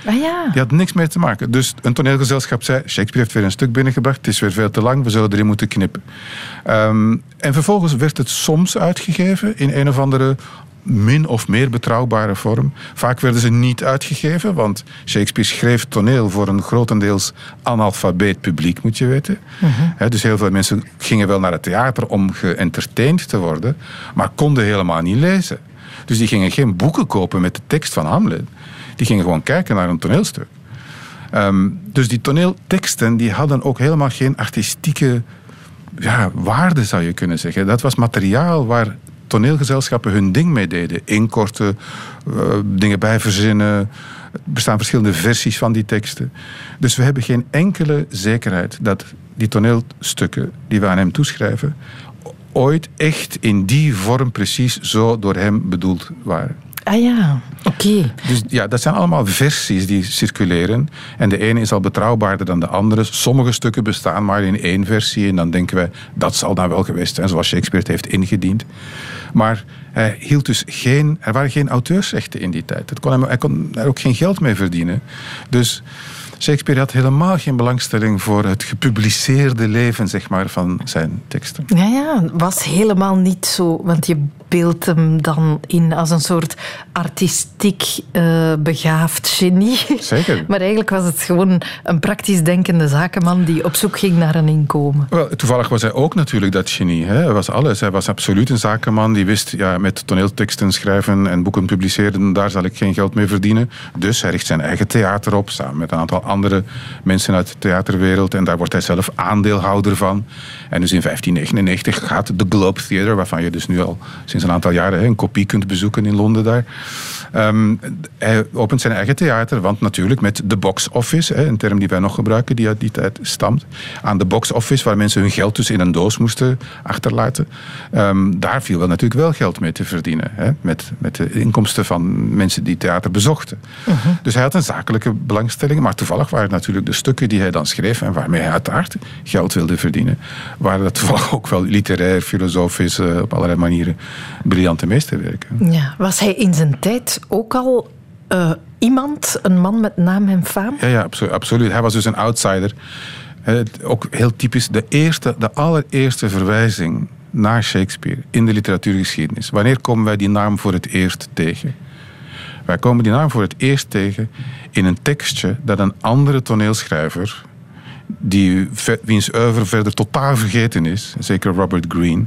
Ah, ja. Die had niks meer te maken. Dus een toneelgezelschap zei: Shakespeare heeft weer een stuk binnengebracht. Het is weer veel te lang. We zullen erin moeten knippen. Um, en vervolgens werd het soms uitgegeven in een of andere min of meer betrouwbare vorm. Vaak werden ze niet uitgegeven, want Shakespeare schreef toneel voor een grotendeels analfabeet publiek, moet je weten. Mhm. dus heel veel mensen gingen wel naar het theater om geëntertained te worden, maar konden helemaal niet lezen. Dus die gingen geen boeken kopen met de tekst van Hamlet. Die gingen gewoon kijken naar een toneelstuk. Ehm, dus die toneelteksten die hadden ook helemaal geen artistieke ja, waarde, zou je kunnen zeggen. Dat was materiaal waar toneelgezelschappen hun ding mee deden. Inkorten, uh, dingen bijverzinnen. Er bestaan verschillende versies van die teksten. Dus we hebben geen enkele zekerheid dat die toneelstukken die we aan hem toeschrijven ooit echt in die vorm precies zo door hem bedoeld waren. Ah ja, oké. Dus ja, dat zijn allemaal versies die circuleren. En de ene is al betrouwbaarder dan de andere. Sommige stukken bestaan maar in één versie. En dan denken wij, dat zal dan wel geweest zijn, zoals Shakespeare het heeft ingediend. Maar hij hield dus geen, er waren geen auteursrechten in die tijd. Het kon hem, hij kon er ook geen geld mee verdienen. Dus Shakespeare had helemaal geen belangstelling voor het gepubliceerde leven zeg maar, van zijn teksten. Ja, ja, was helemaal niet zo. Want je beeld hem dan in als een soort artistiek uh, begaafd genie. Zeker. maar eigenlijk was het gewoon een praktisch denkende zakenman die op zoek ging naar een inkomen. Wel, toevallig was hij ook natuurlijk dat genie. Hè? Hij was alles. Hij was absoluut een zakenman die wist ja, met toneelteksten schrijven en boeken publiceren, daar zal ik geen geld mee verdienen. Dus hij richt zijn eigen theater op, samen met een aantal andere mensen uit de theaterwereld. En daar wordt hij zelf aandeelhouder van. En dus in 1599 gaat de Globe Theatre, waarvan je dus nu al sinds een aantal jaren een kopie kunt bezoeken in Londen daar. Um, hij opent zijn eigen theater, want natuurlijk met de box office, een term die wij nog gebruiken, die uit die tijd stamt, aan de box office, waar mensen hun geld dus in een doos moesten achterlaten, um, daar viel wel natuurlijk wel geld mee te verdienen. Hè, met, met de inkomsten van mensen die theater bezochten. Uh -huh. Dus hij had een zakelijke belangstelling, maar toevallig waren het natuurlijk de stukken die hij dan schreef en waarmee hij uiteraard geld wilde verdienen, waren dat toevallig ook wel literair, filosofisch, uh, op allerlei manieren briljante meesterwerken. Ja, was hij in zijn tijd ook al uh, iemand, een man met naam en faam? Ja, ja absolu absoluut. Hij was dus een outsider. Ook heel typisch, de, eerste, de allereerste verwijzing naar Shakespeare in de literatuurgeschiedenis. Wanneer komen wij die naam voor het eerst tegen? Wij komen die naam voor het eerst tegen in een tekstje dat een andere toneelschrijver, die, wiens oeuvre verder totaal vergeten is, zeker Robert Greene,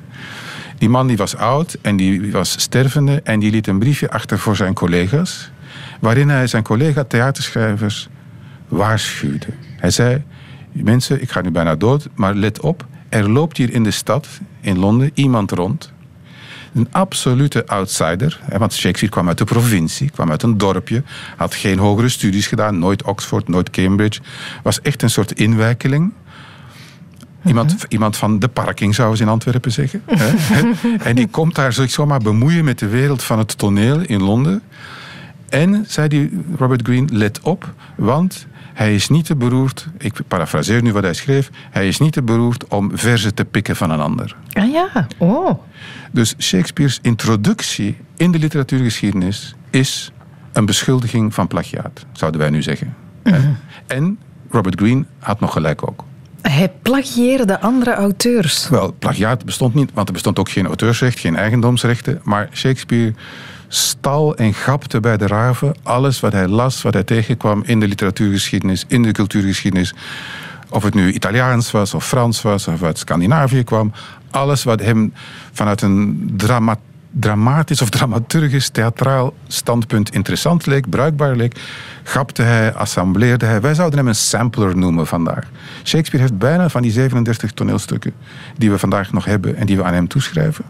die man die was oud en die was stervende en die liet een briefje achter voor zijn collega's, waarin hij zijn collega-theaterschrijvers waarschuwde. Hij zei: Mensen, ik ga nu bijna dood, maar let op, er loopt hier in de stad, in Londen, iemand rond. Een absolute outsider. Want Shakespeare kwam uit de provincie, kwam uit een dorpje, had geen hogere studies gedaan, nooit Oxford, nooit Cambridge. Was echt een soort inwijkeling. Iemand, iemand van de parking, zouden ze in Antwerpen zeggen. en die komt daar zich zomaar bemoeien met de wereld van het toneel in Londen. En, zei die Robert Greene, let op, want hij is niet te beroerd, ik parafraseer nu wat hij schreef, hij is niet te beroerd om verzen te pikken van een ander. Ah ja, oh. Dus Shakespeare's introductie in de literatuurgeschiedenis is een beschuldiging van plagiaat, zouden wij nu zeggen. Uh-huh. En Robert Greene had nog gelijk ook. Hij plagieerde andere auteurs. Wel, plagiaat bestond niet, want er bestond ook geen auteursrecht, geen eigendomsrechten. Maar Shakespeare stal en grapte bij de raven alles wat hij las, wat hij tegenkwam in de literatuurgeschiedenis, in de cultuurgeschiedenis. Of het nu Italiaans was of Frans was of uit Scandinavië kwam. Alles wat hem vanuit een drama dramatisch of dramaturgisch theatraal standpunt interessant leek, bruikbaar leek, grapte hij, assembleerde hij. Wij zouden hem een sampler noemen vandaag. Shakespeare heeft bijna van die 37 toneelstukken die we vandaag nog hebben en die we aan hem toeschrijven.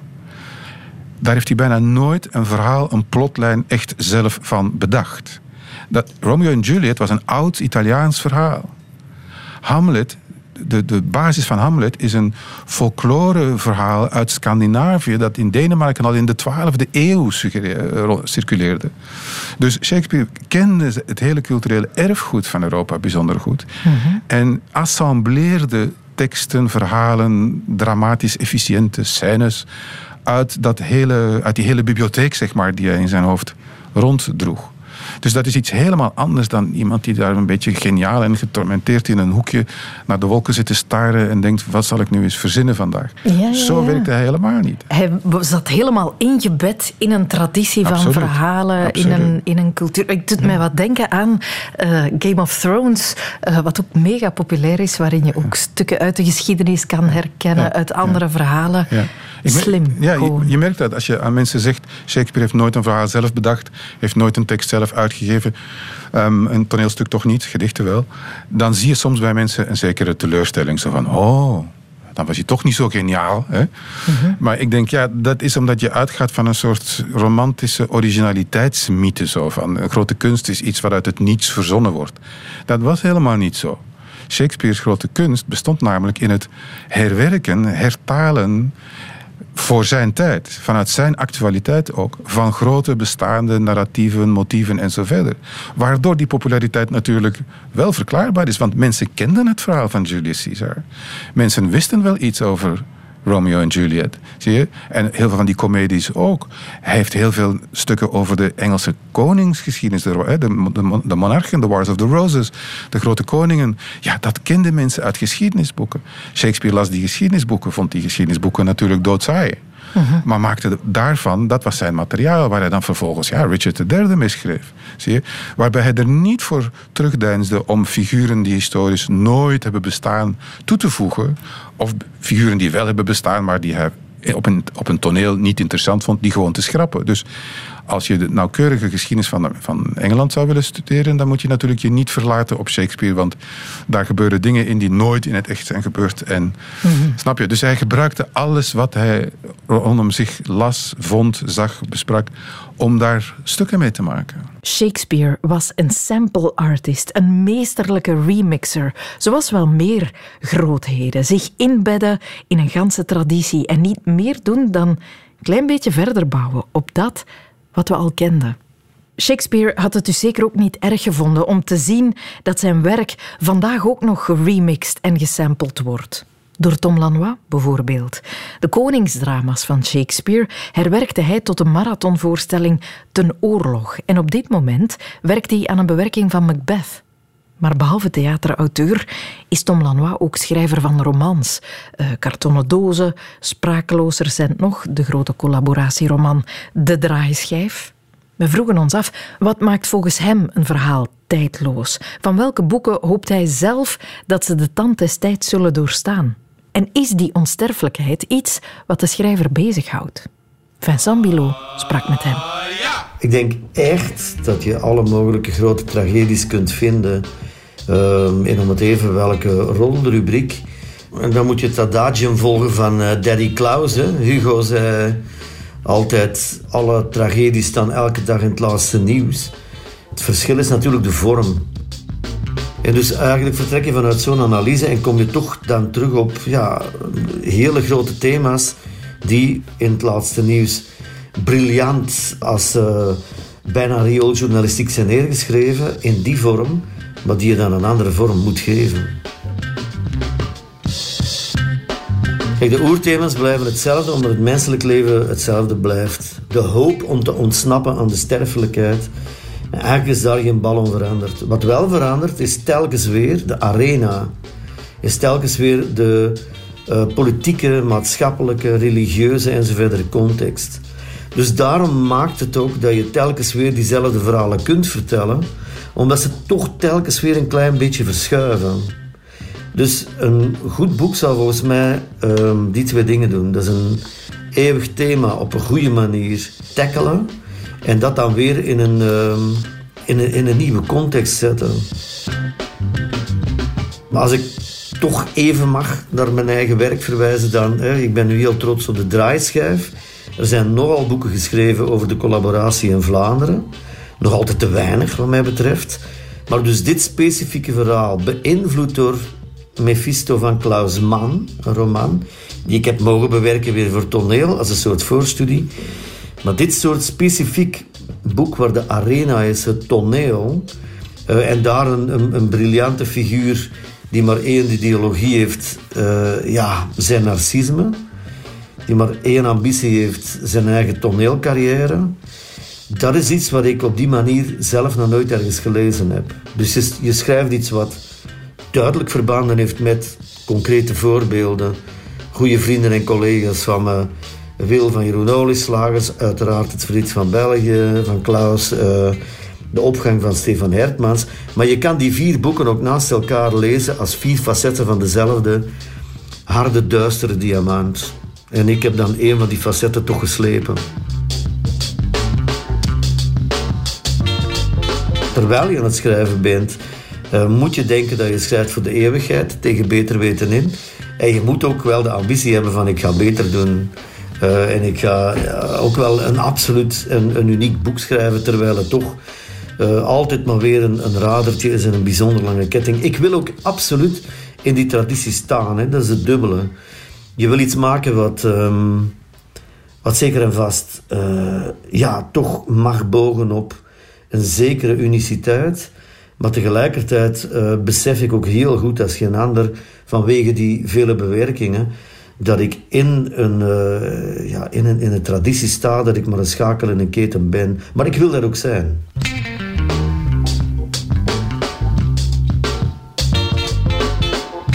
Daar heeft hij bijna nooit een verhaal, een plotlijn echt zelf van bedacht. Dat Romeo en Juliet was een oud Italiaans verhaal. Hamlet de, de basis van Hamlet is een folkloreverhaal uit Scandinavië dat in Denemarken al in de 12e eeuw eh, circuleerde. Dus Shakespeare kende het hele culturele erfgoed van Europa bijzonder goed. Mm -hmm. En assembleerde teksten, verhalen, dramatisch efficiënte scènes uit, dat hele, uit die hele bibliotheek, zeg maar, die hij in zijn hoofd ronddroeg. Dus dat is iets helemaal anders dan iemand die daar een beetje geniaal en getormenteerd in een hoekje naar de wolken zit te staren en denkt: wat zal ik nu eens verzinnen vandaag? Ja, ja, Zo werkt hij helemaal niet. Hij zat helemaal ingebed in een traditie van Absoluut. verhalen, in een, in een cultuur. Ik doet mij wat denken aan uh, Game of Thrones, uh, wat ook mega populair is, waarin je ook stukken uit de geschiedenis kan herkennen, uit andere verhalen. Slim. Ja, je, je, merkt dat als je aan mensen zegt: Shakespeare heeft nooit een verhaal zelf bedacht, heeft nooit een tekst zelf uitgegeven, um, een toneelstuk toch niet, gedichten wel. Dan zie je soms bij mensen een zekere teleurstelling. Zo van: oh, dan was hij toch niet zo geniaal. Hè? Uh-huh. Maar ik denk, ja, dat is omdat je uitgaat van een soort romantische originaliteitsmythe. Zo, van een grote kunst is iets wat uit het niets verzonnen wordt. Dat was helemaal niet zo. Shakespeare's grote kunst bestond namelijk in het herwerken, hertalen, voor zijn tijd, vanuit zijn actualiteit ook, van grote bestaande narratieven, motieven en zo verder. Waardoor die populariteit natuurlijk wel verklaarbaar is, want mensen kenden het verhaal van Julius Caesar. Mensen wisten wel iets over Romeo en Juliet. Zie je? En heel veel van die comedies ook. Hij heeft heel veel stukken over de Engelse koningsgeschiedenis, de, de, de, monarchen, de Wars of the Roses, de grote koningen. Ja, dat kenden mensen uit geschiedenisboeken. Shakespeare las die geschiedenisboeken, vond die geschiedenisboeken natuurlijk doodsaai. Maar maakte daarvan, dat was zijn materiaal, waar hij dan vervolgens ja, Richard III mee schreef. Zie je? Waarbij hij er niet voor terugdeinsde om figuren die historisch nooit hebben bestaan toe te voegen. Of figuren die wel hebben bestaan, maar die hij op een, op een toneel niet interessant vond, die gewoon te schrappen. Dus als je de nauwkeurige geschiedenis van, van Engeland zou willen studeren, dan moet je natuurlijk je niet verlaten op Shakespeare, want daar gebeuren dingen in die nooit in het echt zijn gebeurd. En, mhm. Snap je? Dus hij gebruikte alles wat hij rondom zich las, vond, zag, besprak, om daar stukken mee te maken. Shakespeare was een sample artist, een meesterlijke remixer, zoals wel meer grootheden. Zich inbedden in een ganse traditie en niet meer doen dan een klein beetje verder bouwen op dat wat we al kenden. Shakespeare had het dus zeker ook niet erg gevonden om te zien dat zijn werk vandaag ook nog geremixed en gesampled wordt. Door Tom Lanois bijvoorbeeld. De koningsdrama's van Shakespeare herwerkte hij tot een marathonvoorstelling ten oorlog. En op dit moment werkt hij aan een bewerking van Macbeth. Maar behalve theaterauteur is Tom Lanois ook schrijver van romans. Uh, kartonnen dozen, sprakeloos recent nog de grote collaboratieroman De Draaischijf. We vroegen ons af, wat maakt volgens hem een verhaal tijdloos? Van welke boeken hoopt hij zelf dat ze de tand des tijds zullen doorstaan? En is die onsterfelijkheid iets wat de schrijver bezighoudt? Vincent Bilot sprak met hem. Ik denk echt dat je alle mogelijke grote tragedies kunt vinden um, in om het even welke rubriek. En dan moet je het adagium volgen van uh, Daddy Klaus. Hè. Hugo zei altijd, alle tragedies staan elke dag in het laatste nieuws. Het verschil is natuurlijk de vorm. En dus eigenlijk vertrek je vanuit zo'n analyse en kom je toch dan terug op ja, hele grote thema's die in het laatste nieuws briljant als uh, bijna riooljournalistiek zijn neergeschreven in die vorm maar die je dan een andere vorm moet geven. Kijk, de oerthema's blijven hetzelfde, omdat het menselijk leven hetzelfde blijft. De hoop om te ontsnappen aan de sterfelijkheid. En eigenlijk is daar geen bal om veranderd. Wat wel verandert, is telkens weer de arena. Is telkens weer de uh, politieke, maatschappelijke, religieuze enzovoort context. Dus daarom maakt het ook dat je telkens weer diezelfde verhalen kunt vertellen omdat ze toch telkens weer een klein beetje verschuiven. Dus een goed boek zou volgens mij um, die twee dingen doen. Dat is een eeuwig thema op een goede manier tackelen en dat dan weer in een, um, in een, in een nieuwe context zetten. Maar als ik toch even mag naar mijn eigen werk verwijzen, dan, hè, ik ben nu heel trots op de draaischijf. Er zijn nogal boeken geschreven over de collaboratie in Vlaanderen. Nog altijd te weinig, wat mij betreft. Maar dus dit specifieke verhaal, beïnvloed door Mephisto van Klaus Mann, een roman, die ik heb mogen bewerken weer voor toneel, als een soort voorstudie. Maar dit soort specifiek boek waar de arena is, het toneel, uh, en daar een, een, een, briljante figuur die maar één ideologie heeft, uh, ja, zijn narcisme, die maar één ambitie heeft, zijn eigen toneelcarrière dat is iets wat ik op die manier zelf nog nooit ergens gelezen heb. Dus je, schrijft iets wat duidelijk verbanden heeft met concrete voorbeelden. Goede vrienden en collega's van me. Wil van Jeroen Olieslagers, uiteraard het Verdriet van België, van Klaus, uh, de opgang van Stefan Hertmans. Maar je kan die vier boeken ook naast elkaar lezen als vier facetten van dezelfde harde, duistere diamant. En ik heb dan een van die facetten toch geslepen. terwijl je aan het schrijven bent, uh, moet je denken dat je schrijft voor de eeuwigheid, tegen beter weten in. En je moet ook wel de ambitie hebben van ik ga beter doen. Uh, en ik ga ook wel een absoluut een, uniek boek schrijven, terwijl het toch altijd maar weer een, een, radertje is en een bijzonder lange ketting. Ik wil ook absoluut in die traditie staan, hè. dat is het dubbele. Je wil iets maken wat, um, wat zeker en vast ja, toch mag bogen op een zekere uniciteit. Maar tegelijkertijd uh, besef ik ook heel goed als geen ander, vanwege die vele bewerkingen, dat ik in een, uh, ja, in, een, in een traditie sta, dat ik maar een schakel in een keten ben. Maar ik wil daar ook zijn.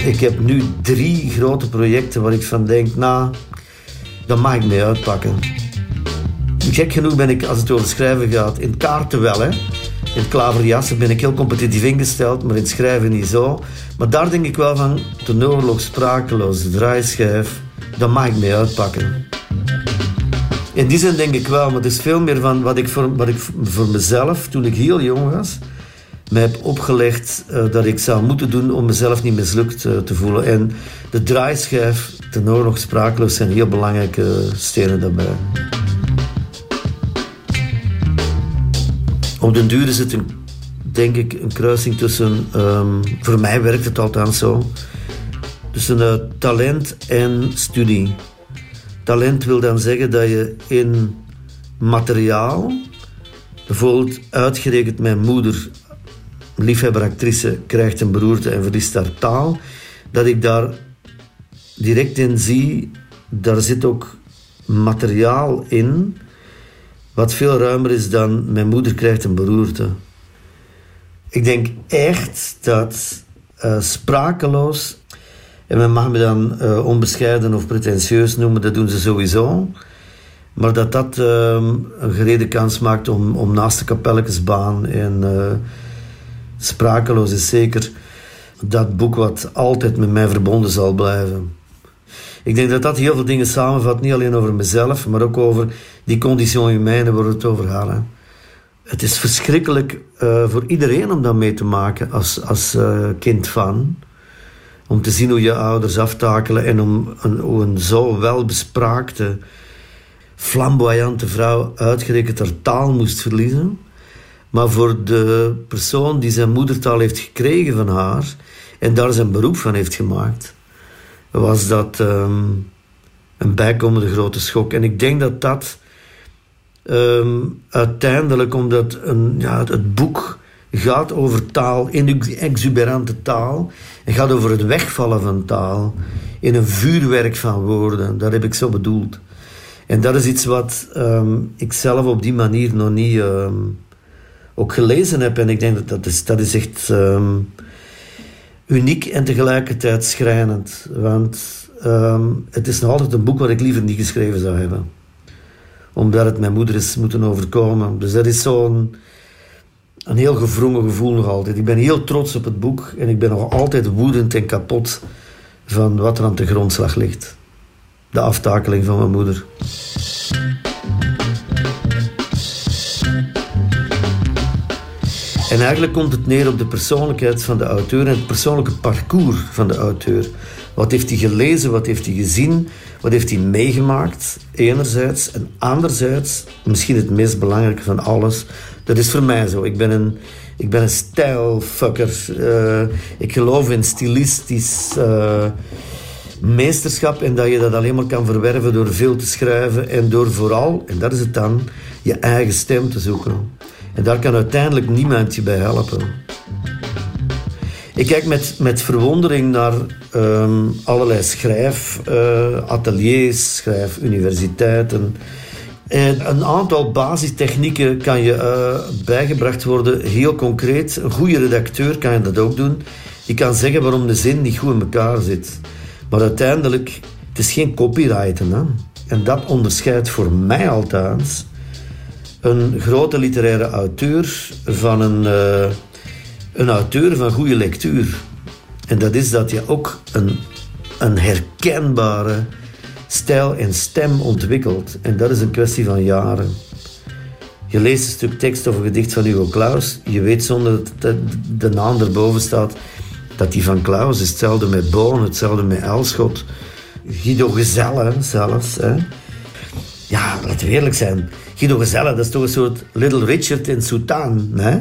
Ik heb nu drie grote projecten waar ik van denk, nou, dan mag ik mee uitpakken. Gek genoeg ben ik, als het over schrijven gaat, in kaarten wel. Hè. In klaverjassen ben ik heel competitief ingesteld, maar in schrijven niet zo. Maar daar denk ik wel van, de oorlog sprakeloos, draaischijf, dan mag ik mee uitpakken. In die zin denk ik wel, maar het is veel meer van wat ik voor, wat ik voor mezelf, toen ik heel jong was, mij heb opgelegd uh, dat ik zou moeten doen om mezelf niet mislukt uh, te voelen. En de draaischijf, ten oorlog sprakeloos, zijn heel belangrijke stenen daarbij. Op den duur is het een, denk ik een kruising tussen, um, voor mij werkt het althans zo, tussen uh, talent en studie. Talent wil dan zeggen dat je in materiaal, bijvoorbeeld uitgerekend mijn moeder, liefhebber actrice, krijgt een beroerte en verliest haar taal, dat ik daar direct in zie, daar zit ook materiaal in wat veel ruimer is dan mijn moeder krijgt een beroerte. Ik denk echt dat uh, sprakeloos, en men mag me dan uh, onbescheiden of pretentieus noemen, dat doen ze sowieso. Maar dat dat uh, een gerede kans maakt om, om naast de kapelletjesbaan en sprakeloos is zeker dat boek wat altijd met mij verbonden zal blijven. Ik denk dat dat heel veel dingen samenvat, niet alleen over mezelf, maar ook over die condition humaine waar we het over hadden. Het is verschrikkelijk uh, voor iedereen om dat mee te maken als, als uh, kind van. Om te zien hoe je ouders aftakelen en om een, hoe een zo welbespraakte, flamboyante vrouw uitgerekend haar taal moest verliezen. Maar voor de persoon die zijn moedertaal heeft gekregen van haar en daar zijn beroep van heeft gemaakt, was dat um, een bijkomende grote schok. En ik denk dat dat um, uiteindelijk, omdat een, ja, het boek gaat over taal, in exuberante taal, en gaat over het wegvallen van taal in een vuurwerk van woorden. Dat heb ik zo bedoeld. En dat is iets wat um, ik zelf op die manier nog niet ook gelezen heb. En ik denk dat dat is, dat is echt um, uniek en tegelijkertijd schrijnend. Want um, het is nog altijd een boek wat ik liever niet geschreven zou hebben. Omdat het mijn moeder is moeten overkomen. Dus dat is zo'n een heel gevrongen gevoel nog altijd. Ik ben heel trots op het boek en ik ben nog altijd woedend en kapot van wat er aan de grondslag ligt. De aftakeling van mijn moeder. En eigenlijk komt het neer op de persoonlijkheid van de auteur en het persoonlijke parcours van de auteur. Wat heeft hij gelezen, wat heeft hij gezien, wat heeft hij meegemaakt, enerzijds. En anderzijds, misschien het meest belangrijke van alles, dat is voor mij zo. Ik ben een, ik ben een stijlfucker. Uh, ik geloof in stilistisch uh, meesterschap en dat je dat alleen maar kan verwerven door veel te schrijven en door vooral, en dat is het dan, je eigen stem te zoeken. En daar kan uiteindelijk niemand je bij helpen. Ik kijk met, met verwondering naar um, allerlei schrijfateliers, uh, schrijfuniversiteiten. En een aantal basistechnieken kan je uh, bijgebracht worden, heel concreet. Een goede redacteur kan je dat ook doen. Die kan zeggen waarom de zin niet goed in elkaar zit. Maar uiteindelijk, het is geen copyrighten. En dat onderscheidt voor mij althans een grote literaire auteur van een, uh, een auteur van goede lectuur. En dat is dat je ook een, een herkenbare stijl en stem ontwikkelt. En dat is een kwestie van jaren. Je leest een stuk tekst of een gedicht van Hugo Claus. Je weet zonder dat de naam erboven staat dat die van Claus is. Hetzelfde met Boon, hetzelfde met Elschot. Guido Gezelle zelfs. Hè. Ja, laten we eerlijk zijn. Guido Gezelle, dat is toch een soort Little Richard in Soutane. Hè?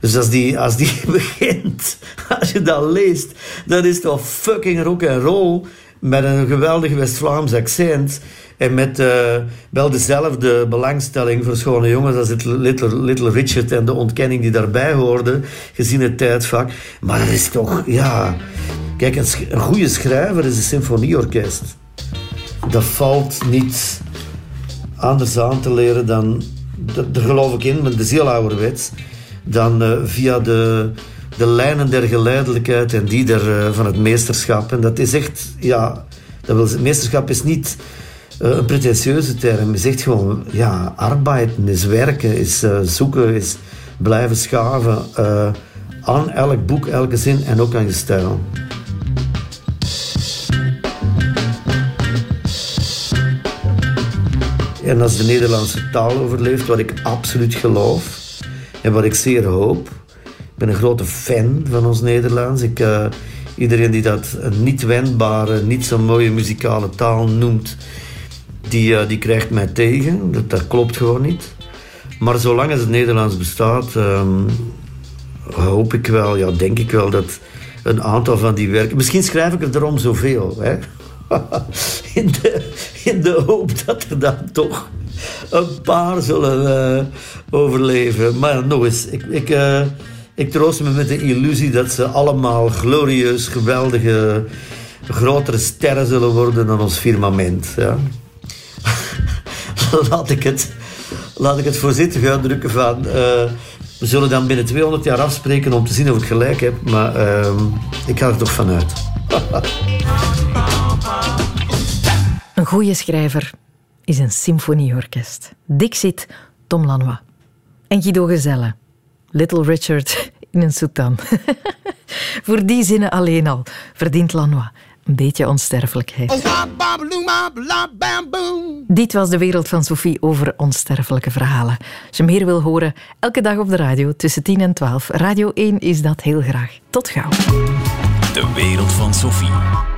Dus als die, als die begint, als je dat leest, dat is toch fucking rock and roll met een geweldig West-Vlaams accent. En met uh, wel dezelfde belangstelling voor schone jongens als het Little, Little Richard en de ontkenning die daarbij hoorde, gezien het tijdvak. Maar dat is toch, ja. Kijk, een, een goede schrijver is een symfonieorkest. Dat valt niet anders aan te leren dan, daar geloof ik in, maar is heel ouderwets, dan uh, via de, de lijnen der geleidelijkheid en die der, uh, van het meesterschap. En dat is echt, ja, dat wil, het meesterschap is niet een pretentieuze term. Je zegt gewoon, ja, arbeiden is werken, is zoeken, is blijven schaven aan elk boek, elke zin en ook aan je stijl. En als de Nederlandse taal overleeft, wat ik absoluut geloof en wat ik zeer hoop. Ik ben een grote fan van ons Nederlands. Ik, uh, iedereen die dat een niet wendbare, niet zo mooie muzikale taal noemt, die, uh, die krijgt mij tegen. Dat, dat klopt gewoon niet. Maar zolang het Nederlands bestaat, um, hoop ik wel, ja, denk ik wel dat een aantal van die werken. Misschien schrijf ik er daarom zoveel. Hè? in, de, in de hoop dat er dan toch een paar zullen uh, overleven. Maar nog eens, ik, ik, uh, ik troost me met de illusie dat ze allemaal glorieus, geweldige, grotere sterren zullen worden dan ons firmament. Ja. laat, ik het, laat ik het voorzichtig uitdrukken van... Uh, we zullen dan binnen 200 jaar afspreken om te zien of ik gelijk heb. Maar uh, ik ga er toch vanuit. Een goede schrijver is een symfonieorkest. Dixit, Tom Lanois. En Guido Gezelle, Little Richard in een soutane. Voor die zinnen alleen al verdient Lanois een beetje onsterfelijkheid. Dit was de wereld van Sophie over onsterfelijke verhalen. Als je meer wil horen, elke dag op de radio tussen 10 en 12. Radio 1 is dat heel graag. Tot gauw. De wereld van Sophie.